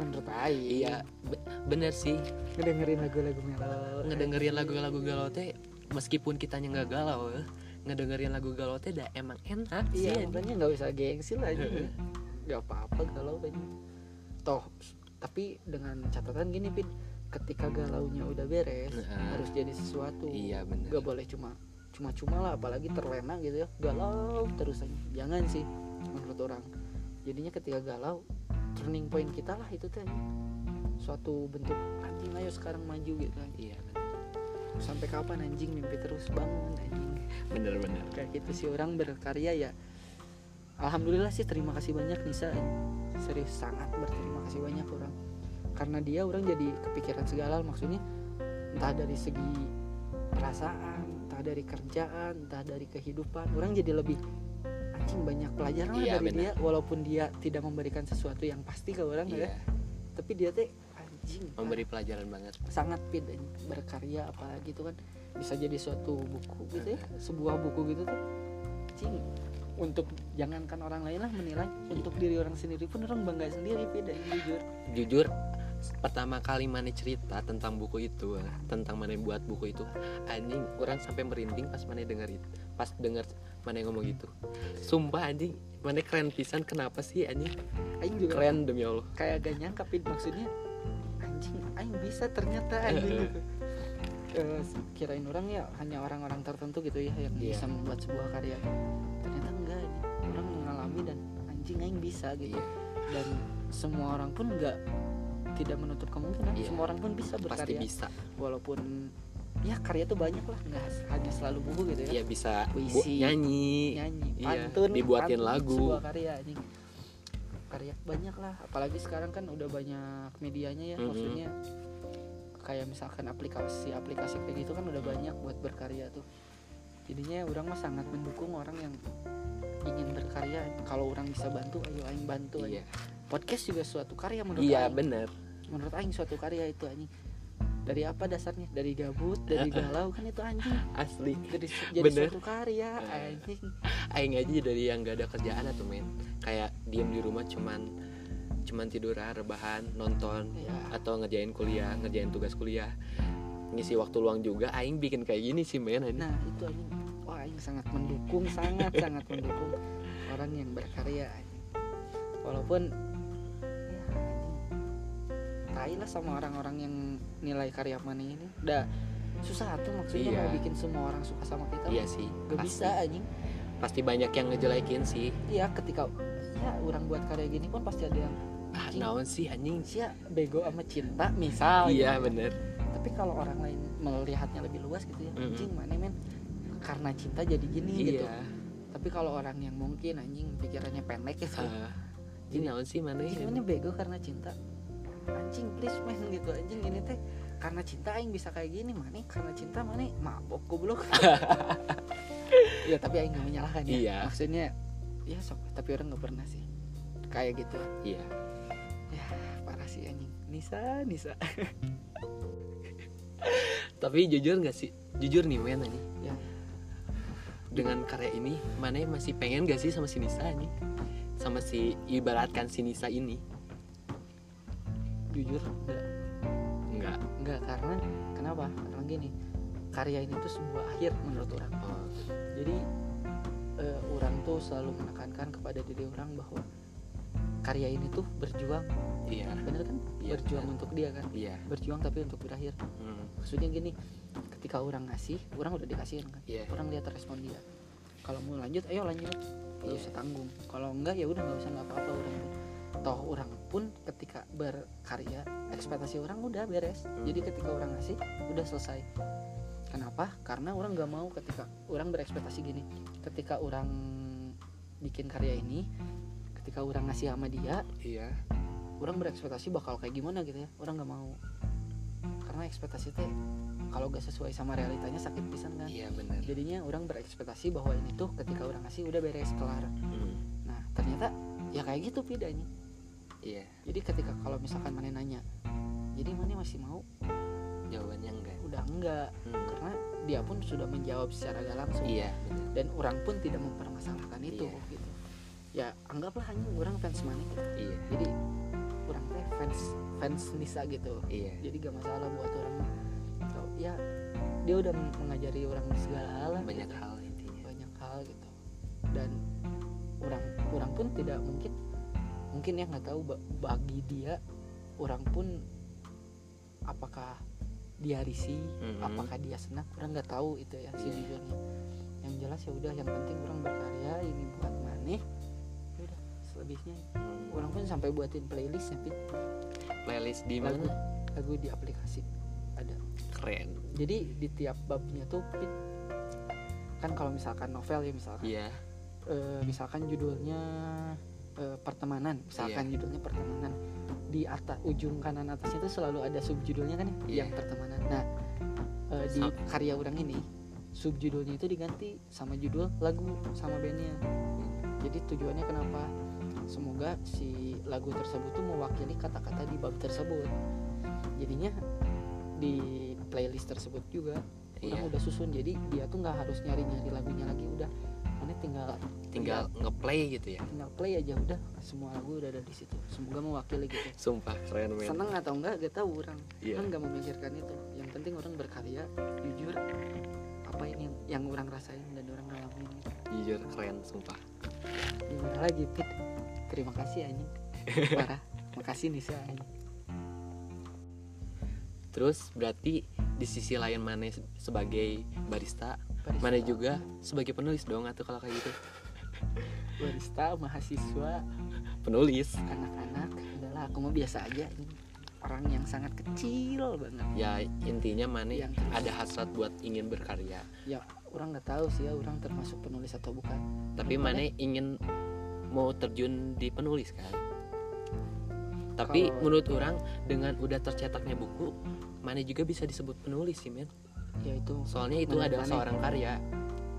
Speaker 2: Menurut aing
Speaker 1: iya. Be- bener sih.
Speaker 2: Ngedengerin lagu-lagu melo
Speaker 1: ngedengerin lagu-lagu galau teh meskipun kitanya nggak galau eh, ngedengerin lagu galau teh dah emang enak
Speaker 2: iya
Speaker 1: sih
Speaker 2: makanya nggak usah gengsi lah aja nggak apa-apa galau aja toh tapi dengan catatan gini pin ketika galaunya udah beres
Speaker 1: Nah.
Speaker 2: harus jadi sesuatu.
Speaker 1: Iya bener.
Speaker 2: Nggak boleh cuma cuma-cuma lah apalagi terlena gitu ya. Galau terus aja. Jangan sih menurut orang. Jadinya ketika galau turning point kita lah itu teh. Suatu bentuk anjing ayo sekarang maju gitu kan.
Speaker 1: Iya bener.
Speaker 2: Sampai kapan anjing mimpi terus bangun anjing?
Speaker 1: Bener bener.
Speaker 2: Kayak gitu sih orang berkarya ya alhamdulillah sih terima kasih banyak Nisa. Serius sangat berterima kasih banyak orang. Karena dia orang jadi kepikiran segala maksudnya entah dari segi perasaan entah dari kerjaan entah dari kehidupan orang jadi lebih anjing banyak pelajaran lah
Speaker 1: Iya,
Speaker 2: dari
Speaker 1: benar.
Speaker 2: dia walaupun dia tidak memberikan sesuatu yang pasti ke orang ya.
Speaker 1: Iya.
Speaker 2: Tapi dia teh anjing
Speaker 1: memberi pelajaran banget.
Speaker 2: Sangat pin berkarya apalagi itu kan bisa jadi suatu buku gitu ya. Sebuah buku gitu tuh cing untuk jangankan orang lain lah menilai untuk diri orang sendiri pun orang bangga sendiri beda jujur.
Speaker 1: Jujur pertama kali mana cerita tentang buku itu eh, tentang mana buat buku itu anjing orang sampai merinding pas mana denger itu pas denger mana ngomong gitu. Sumpah anjing mana keren pisan kenapa sih anjing?
Speaker 2: Aing juga
Speaker 1: keren demi allah.
Speaker 2: kayak gak nyangka maksudnya anjing aing bisa ternyata anjing. Gitu Eh, kirain orang ya hanya orang-orang tertentu gitu ya yang
Speaker 1: Iya.
Speaker 2: bisa membuat sebuah karya. Ternyata dan anjing aing bisa gitu
Speaker 1: iya
Speaker 2: dan semua orang pun enggak tidak menutup kemungkinan
Speaker 1: Iya.
Speaker 2: semua orang pun bisa
Speaker 1: pasti
Speaker 2: berkarya
Speaker 1: bisa
Speaker 2: walaupun ya karya tuh banyak lah nggak hanya selalu buku gitu ya
Speaker 1: iya bisa
Speaker 2: Puisi.
Speaker 1: nyanyi
Speaker 2: nyanyi
Speaker 1: Iya,
Speaker 2: pantun
Speaker 1: dibuatin
Speaker 2: pantun,
Speaker 1: lagu.
Speaker 2: sebuah karya ini karya banyak lah apalagi sekarang kan udah banyak medianya ya
Speaker 1: Mhm.
Speaker 2: maksudnya kayak misalkan aplikasi-aplikasi kayak gitu kan udah banyak buat berkarya tuh jadinya orang mah sangat mendukung orang yang ingin berkarya kalau orang bisa bantu ayo aing bantu
Speaker 1: iya.
Speaker 2: Aja podcast juga suatu karya menurut
Speaker 1: iya
Speaker 2: aing.
Speaker 1: bener.
Speaker 2: Menurut aing suatu karya itu anjing. Dari apa dasarnya? Dari gabut dari galau kan itu anjing.
Speaker 1: Asli.
Speaker 2: Jadi jadi
Speaker 1: Bener.
Speaker 2: suatu karya anjing.
Speaker 1: Aing aja dari yang gak ada kerjaan atau men kayak diem di rumah cuman cuman tiduran rebahan nonton
Speaker 2: ya
Speaker 1: atau ngerjain kuliah ngerjain tugas kuliah. Ngisi waktu luang juga aing bikin kayak gini sih men
Speaker 2: nah itu anjing wah aing sangat mendukung sangat sangat mendukung orang yang berkarya walaupun ya tai lah sama orang-orang yang nilai karya mana ini. Udah susah tuh maksudnya
Speaker 1: Iya.
Speaker 2: mau bikin semua orang suka sama kita.
Speaker 1: Iya sih
Speaker 2: gak
Speaker 1: pasti,
Speaker 2: bisa anjing.
Speaker 1: Pasti banyak yang ngejelekin sih.
Speaker 2: Iya ketika ya orang buat karya gini pun pasti ada yang
Speaker 1: ah naon sih anjing?
Speaker 2: Sia bego sama cinta misal
Speaker 1: iya
Speaker 2: gitu.
Speaker 1: bener.
Speaker 2: Tapi kalau orang lain melihatnya lebih luas gitu ya anjing mana men karena cinta jadi gini gitu.
Speaker 1: Iya
Speaker 2: tapi kalau orang yang mungkin anjing pikirannya pendek gitu.
Speaker 1: Ah, ini naon sih mana ya
Speaker 2: mana bego karena cinta. Anjing please men gitu. Anjing ini teh karena cinta aing bisa kayak gini. Mana karena cinta mana mabok goblok. Ya tapi aing gak menyalahkan ya.
Speaker 1: Iya.
Speaker 2: maksudnya ya sok tapi orang nggak pernah sih. Kayak gitu.
Speaker 1: Iya.
Speaker 2: Ya parah sih anjing. Nisa Nisa.
Speaker 1: Tapi jujur nggak sih? Jujur nih men ini
Speaker 2: ya
Speaker 1: dengan karya ini mana masih pengen gak sih sama si Nisa ini? Sama si ibaratkan si Nisa ini?
Speaker 2: Jujur enggak.
Speaker 1: Enggak.
Speaker 2: Enggak karena kenapa? Karena gini karya ini tuh sebuah akhir menurut orang.
Speaker 1: Oh,
Speaker 2: jadi eh, orang tuh selalu menekankan kepada diri orang bahwa karya ini tuh berjuang.
Speaker 1: Iya.
Speaker 2: Bener kan?
Speaker 1: Iya,
Speaker 2: berjuang
Speaker 1: benar.
Speaker 2: untuk dia kan?
Speaker 1: Iya.
Speaker 2: Berjuang tapi untuk berakhir.
Speaker 1: Hmm,
Speaker 2: maksudnya gini ketika orang ngasih orang udah dikasihin kan?
Speaker 1: Iya.
Speaker 2: Orang lihat respon dia. Kalau mau lanjut ayo lanjut. Nggak
Speaker 1: Iya.
Speaker 2: usah tanggung. Kalau enggak ya udah nggak usah nggak apa-apa orang toh orang pun ketika berkarya ekspektasi orang udah beres.
Speaker 1: Hmm.
Speaker 2: jadi ketika orang ngasih udah selesai. Kenapa? Karena orang nggak mau ketika orang berekspektasi gini. Ketika orang bikin karya ini ketika orang ngasih sama dia
Speaker 1: iya.
Speaker 2: orang berekspektasi bakal kayak gimana gitu ya. Orang nggak mau. Karena ekspektasi teh kalau gak sesuai sama realitanya sakit pisan kan.
Speaker 1: Iya benar
Speaker 2: jadinya orang berekspektasi bahwa ini tuh ketika orang ngasih udah beres kelar.
Speaker 1: Hmm,
Speaker 2: nah ternyata ya kayak gitu bedanya
Speaker 1: iya.
Speaker 2: Jadi ketika kalau misalkan mana nanya jadi mana masih mau?
Speaker 1: Jawabannya enggak.
Speaker 2: Udah enggak.
Speaker 1: Hmm,
Speaker 2: karena dia pun sudah menjawab secara gak langsung.
Speaker 1: Iya benar
Speaker 2: dan orang pun tidak mempermasalahkan itu.
Speaker 1: Iya.
Speaker 2: Ya anggaplah hanya orang fans mana gitu.
Speaker 1: iya.
Speaker 2: Jadi orang teh fans fans Nisa gitu.
Speaker 1: Iya.
Speaker 2: Jadi gak masalah buat orang Tau, ya dia udah mengajari orang segala hal
Speaker 1: banyak
Speaker 2: gitu.
Speaker 1: hal intinya.
Speaker 2: Banyak hal gitu. Dan orang orang pun tidak mungkin mungkin ya nggak tahu ba- bagi dia orang pun apakah dia risih
Speaker 1: Mhm.
Speaker 2: apakah dia senang orang nggak tahu itu ya sejujurnya yang jelas ya udah yang penting orang berkarya ini buat Ya
Speaker 1: Hmm,
Speaker 2: orang pun sampai buatin playlist ya Pit.
Speaker 1: playlist di mana?
Speaker 2: lagu di aplikasi ada.
Speaker 1: Keren.
Speaker 2: Jadi di tiap babnya tuh Pit, kan kalau misalkan novel ya misalkan.
Speaker 1: Iya.
Speaker 2: Eh, misalkan judulnya eh, pertemanan misalkan
Speaker 1: Iya.
Speaker 2: judulnya pertemanan. Di atas ujung kanan atasnya itu selalu ada subjudulnya kan ya?
Speaker 1: Iya.
Speaker 2: yang pertemanan. Nah eh, di karya orang ini subjudulnya itu diganti sama judul lagu sama bandnya. Jadi tujuannya kenapa semoga si lagu tersebut tuh mewakili kata-kata di bab tersebut. Jadinya di playlist tersebut juga
Speaker 1: iya.
Speaker 2: orang udah susun jadi dia tuh nggak harus nyari-nyari lagunya lagi udah. Mana tinggal
Speaker 1: tinggal ngeplay gitu ya?
Speaker 2: tinggal play aja udah. Semua lagu udah ada di situ. Semoga mewakili gitu.
Speaker 1: Sumpah keren men.
Speaker 2: Seneng atau enggak gak tahu orang.
Speaker 1: Iya.
Speaker 2: kan nggak memikirkan itu. Yang penting orang berkarya jujur apa ini yang orang rasain dan orang ngalamin gitu.
Speaker 1: jujur keren sumpah.
Speaker 2: Gimana lagi Pit terima kasih anjing. Parah. Makasih Nisa anjing.
Speaker 1: Terus berarti di sisi lain mana sebagai barista
Speaker 2: Barista-
Speaker 1: mana juga sebagai penulis dong atau kalau kayak gitu?
Speaker 2: Barista mahasiswa.
Speaker 1: Penulis.
Speaker 2: Anak-anak udahlah aku mau biasa aja. Ini orang yang sangat kecil banget.
Speaker 1: Ya intinya mana
Speaker 2: Yang-
Speaker 1: ada hasrat buat ingin berkarya.
Speaker 2: Ya orang nggak tahu sih ya orang termasuk penulis atau bukan.
Speaker 1: Tapi
Speaker 2: mana
Speaker 1: ingin mau terjun di penulis kan. Tapi
Speaker 2: Kalau-
Speaker 1: menurut orang dengan udah tercetaknya buku mana juga bisa disebut penulis sih men
Speaker 2: ya itu
Speaker 1: soalnya itu adalah
Speaker 2: Mane,
Speaker 1: seorang karya.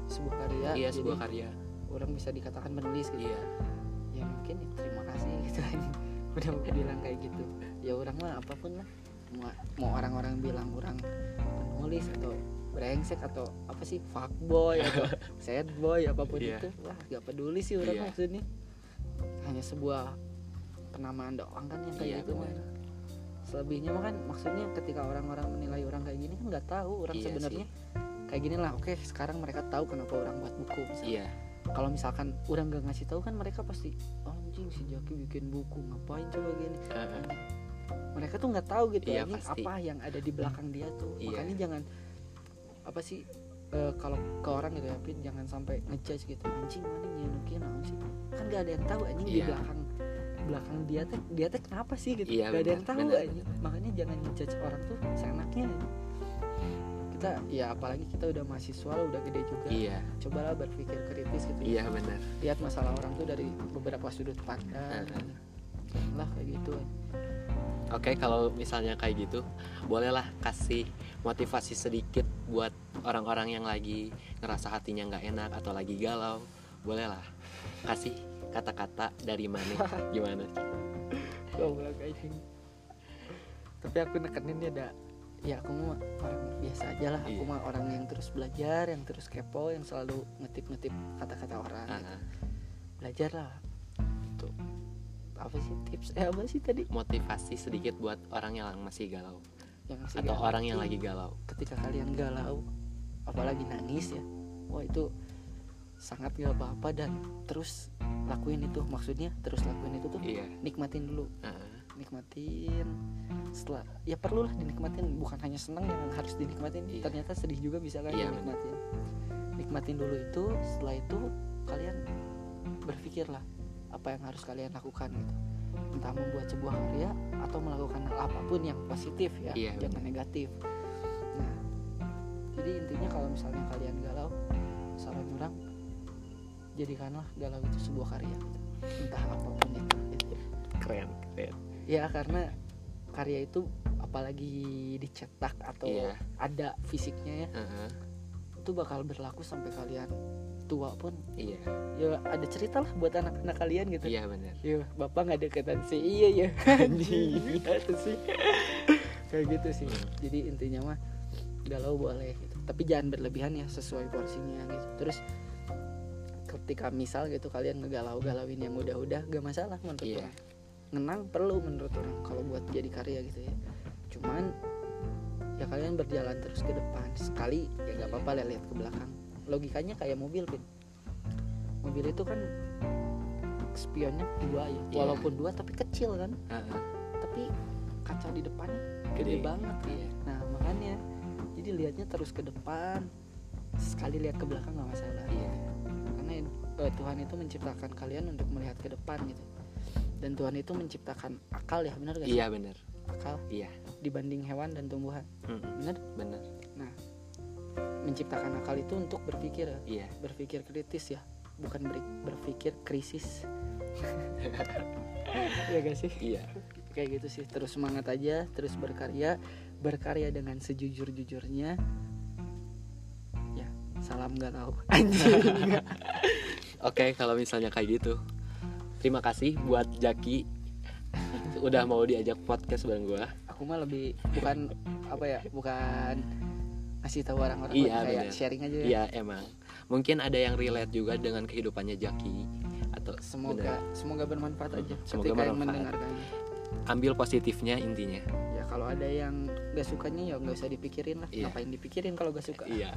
Speaker 2: Sebuah karya
Speaker 1: iya sebuah karya.
Speaker 2: orang bisa dikatakan penulis gitu.
Speaker 1: Iya.
Speaker 2: Ya mungkin ya, terima kasih gitu. Udah bilang kayak gitu. Ya orang mah apa pun lah. Mau, mau orang-orang bilang orang penulis atau brengsek atau apa sih fuckboy atau sad boy apa pun
Speaker 1: Iya.
Speaker 2: itu wah gak peduli sih orang
Speaker 1: Iya.
Speaker 2: maksudnya hanya sebuah penamaan doang kan yang kayak
Speaker 1: Iya,
Speaker 2: gitu mah
Speaker 1: benar.
Speaker 2: selebihnya mah kan maksudnya ketika orang-orang menilai orang kayak gini kan nggak tahu orang
Speaker 1: Iya
Speaker 2: sebenarnya kayak gini lah oke sekarang mereka tahu kenapa orang buat buku misalnya
Speaker 1: iya
Speaker 2: kalau misalkan orang nggak ngasih tahu kan mereka pasti anjing si Jaki bikin buku ngapain coba gini
Speaker 1: Heeh.
Speaker 2: mereka tuh nggak tahu gitu
Speaker 1: Iya,
Speaker 2: ini
Speaker 1: pasti.
Speaker 2: apa yang ada di belakang dia tuh
Speaker 1: Iya.
Speaker 2: makanya jangan apa sih eh, kalau ke orang gitu ya Pin, jangan sampai ngejudge gitu. Anjing mana nyenukin naon sih? Kan gak ada yang tahu anjing di
Speaker 1: Iya.
Speaker 2: belakang belakang dia teh dia teh kenapa sih gitu?
Speaker 1: Iya,
Speaker 2: gak ada yang tahu
Speaker 1: benar,
Speaker 2: anjing. makanya jangan ngejudge orang tuh seenaknya kita ya apalagi kita udah mahasiswa udah gede juga.
Speaker 1: Iya.
Speaker 2: Cobalah berpikir kritis gitu
Speaker 1: iya benar.
Speaker 2: Lihat masalah orang tuh dari beberapa sudut pandang.
Speaker 1: Heeh.
Speaker 2: lah kayak gitu
Speaker 1: Oke, kalau misalnya kayak gitu, bolehlah kasih motivasi sedikit buat orang-orang yang lagi ngerasa hatinya nggak enak atau lagi galau. Bolehlah kasih kata-kata dari mana? Gimana?
Speaker 2: goblok anjing tapi aku nekenin dia ada ya aku mah orang biasa aja lah aku
Speaker 1: Iya.
Speaker 2: mah orang yang terus belajar yang terus kepo yang selalu ngetip-ngetip kata-kata orang gitu.
Speaker 1: Ah,
Speaker 2: belajar lah tuh apa sih tips eh apa sih tadi
Speaker 1: motivasi sedikit buat orang yang masih galau
Speaker 2: yang masih
Speaker 1: atau
Speaker 2: galau.
Speaker 1: orang yang lagi galau.
Speaker 2: ketika kalian galau apalagi nangis ya wah itu sangat gak apa-apa dan terus lakuin itu maksudnya terus lakuin itu tuh
Speaker 1: Iya.
Speaker 2: nikmatin dulu
Speaker 1: Heeh.
Speaker 2: nikmatin setelah ya perlulah dinikmatin bukan hanya senang yang harus dinikmatin
Speaker 1: Iya.
Speaker 2: ternyata sedih juga bisa kan
Speaker 1: Iya,
Speaker 2: dinikmatin nikmatin dulu itu setelah itu kalian berpikirlah apa yang harus kalian lakukan gitu entah membuat sebuah karya atau melakukan hal apa pun yang positif ya
Speaker 1: Iya,
Speaker 2: jangan negatif nah jadi intinya kalau misalnya kalian galau saran orang jadikanlah galau itu sebuah karya gitu. entah apa pun itu gitu.
Speaker 1: Keren, keren.
Speaker 2: ya karena karya itu apalagi dicetak atau
Speaker 1: Iya.
Speaker 2: ada fisiknya ya
Speaker 1: Heeh.
Speaker 2: itu bakal berlaku sampai kalian tua pun
Speaker 1: Iya.
Speaker 2: ya ada cerita lah buat anak-anak kalian gitu.
Speaker 1: Iya benar.
Speaker 2: ya bapak nggak deketan sih. Iya ya. Itu sih. Kayak gitu sih.
Speaker 1: Hmm.
Speaker 2: jadi intinya mah galau boleh gitu. Tapi jangan berlebihan ya sesuai porsinya gitu. Terus ketika misal gitu kalian ngegalau-galauin yang udah-udah gak masalah menurut
Speaker 1: Iya.
Speaker 2: orang. Ngenang perlu menurut orang kalau buat jadi karya gitu ya. Cuman ya kalian berjalan terus ke depan. Sekali ya gak apa-apa lihat ke belakang logikanya kayak mobil pin mobil itu kan spionnya dua ya
Speaker 1: Iya.
Speaker 2: walaupun dua tapi kecil kan
Speaker 1: Heeh.
Speaker 2: tapi kaca di depannya
Speaker 1: Gede.
Speaker 2: gede banget kan
Speaker 1: Iya.
Speaker 2: nah makanya jadi lihatnya terus ke depan sekali lihat ke belakang nggak masalah
Speaker 1: Iya.
Speaker 2: karena eh, Tuhan itu menciptakan kalian untuk melihat ke depan gitu dan Tuhan itu menciptakan akal ya benar gak sih
Speaker 1: Iya benar.
Speaker 2: akal
Speaker 1: Iya.
Speaker 2: dibanding hewan dan tumbuhan
Speaker 1: Mm,
Speaker 2: benar
Speaker 1: Benar.
Speaker 2: Menciptakan akal itu untuk berpikir ya
Speaker 1: Iya.
Speaker 2: berpikir kritis ya bukan beri- berpikir krisis ya gak sih
Speaker 1: Iya.
Speaker 2: kayak gitu sih terus semangat aja terus berkarya berkarya dengan sejujur jujurnya ya salam galau anjing
Speaker 1: Oke, kalau misalnya kayak gitu, terima kasih buat Jaki udah mau diajak podcast bareng gua.
Speaker 2: aku mah lebih bukan apa ya bukan ngasih tahu orang-orang
Speaker 1: Iya,
Speaker 2: kayak
Speaker 1: bener.
Speaker 2: sharing aja ya.
Speaker 1: Iya emang. Mungkin ada yang relate juga dengan kehidupannya Jaki atau
Speaker 2: semoga
Speaker 1: bener.
Speaker 2: semoga bermanfaat aja
Speaker 1: Semoga
Speaker 2: ketika yang
Speaker 1: bermanfaat.
Speaker 2: mendengarkannya
Speaker 1: ambil positifnya intinya.
Speaker 2: ya kalau ada yang gak sukanya ya nggak usah dipikirin lah
Speaker 1: Iya.
Speaker 2: ngapain dipikirin kalau gak suka
Speaker 1: Iya.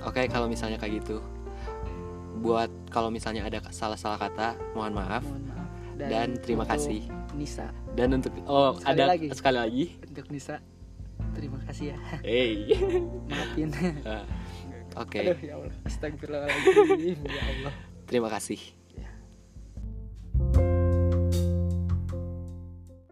Speaker 1: Oke, kalau misalnya kayak gitu, buat kalau misalnya ada salah-salah kata, mohon maaf
Speaker 2: mohon maaf
Speaker 1: dan, terima
Speaker 2: untuk
Speaker 1: kasih.
Speaker 2: Nisa
Speaker 1: Dan untuk oh
Speaker 2: Sekali
Speaker 1: ada
Speaker 2: lagi.
Speaker 1: sekali lagi.
Speaker 2: untuk Nisa terima kasih ya.
Speaker 1: Hey.
Speaker 2: maafin.
Speaker 1: Ah, Oke,
Speaker 2: aduh ya Allah. Astagfirullahaladzim. Ya Allah.
Speaker 1: Terima kasih.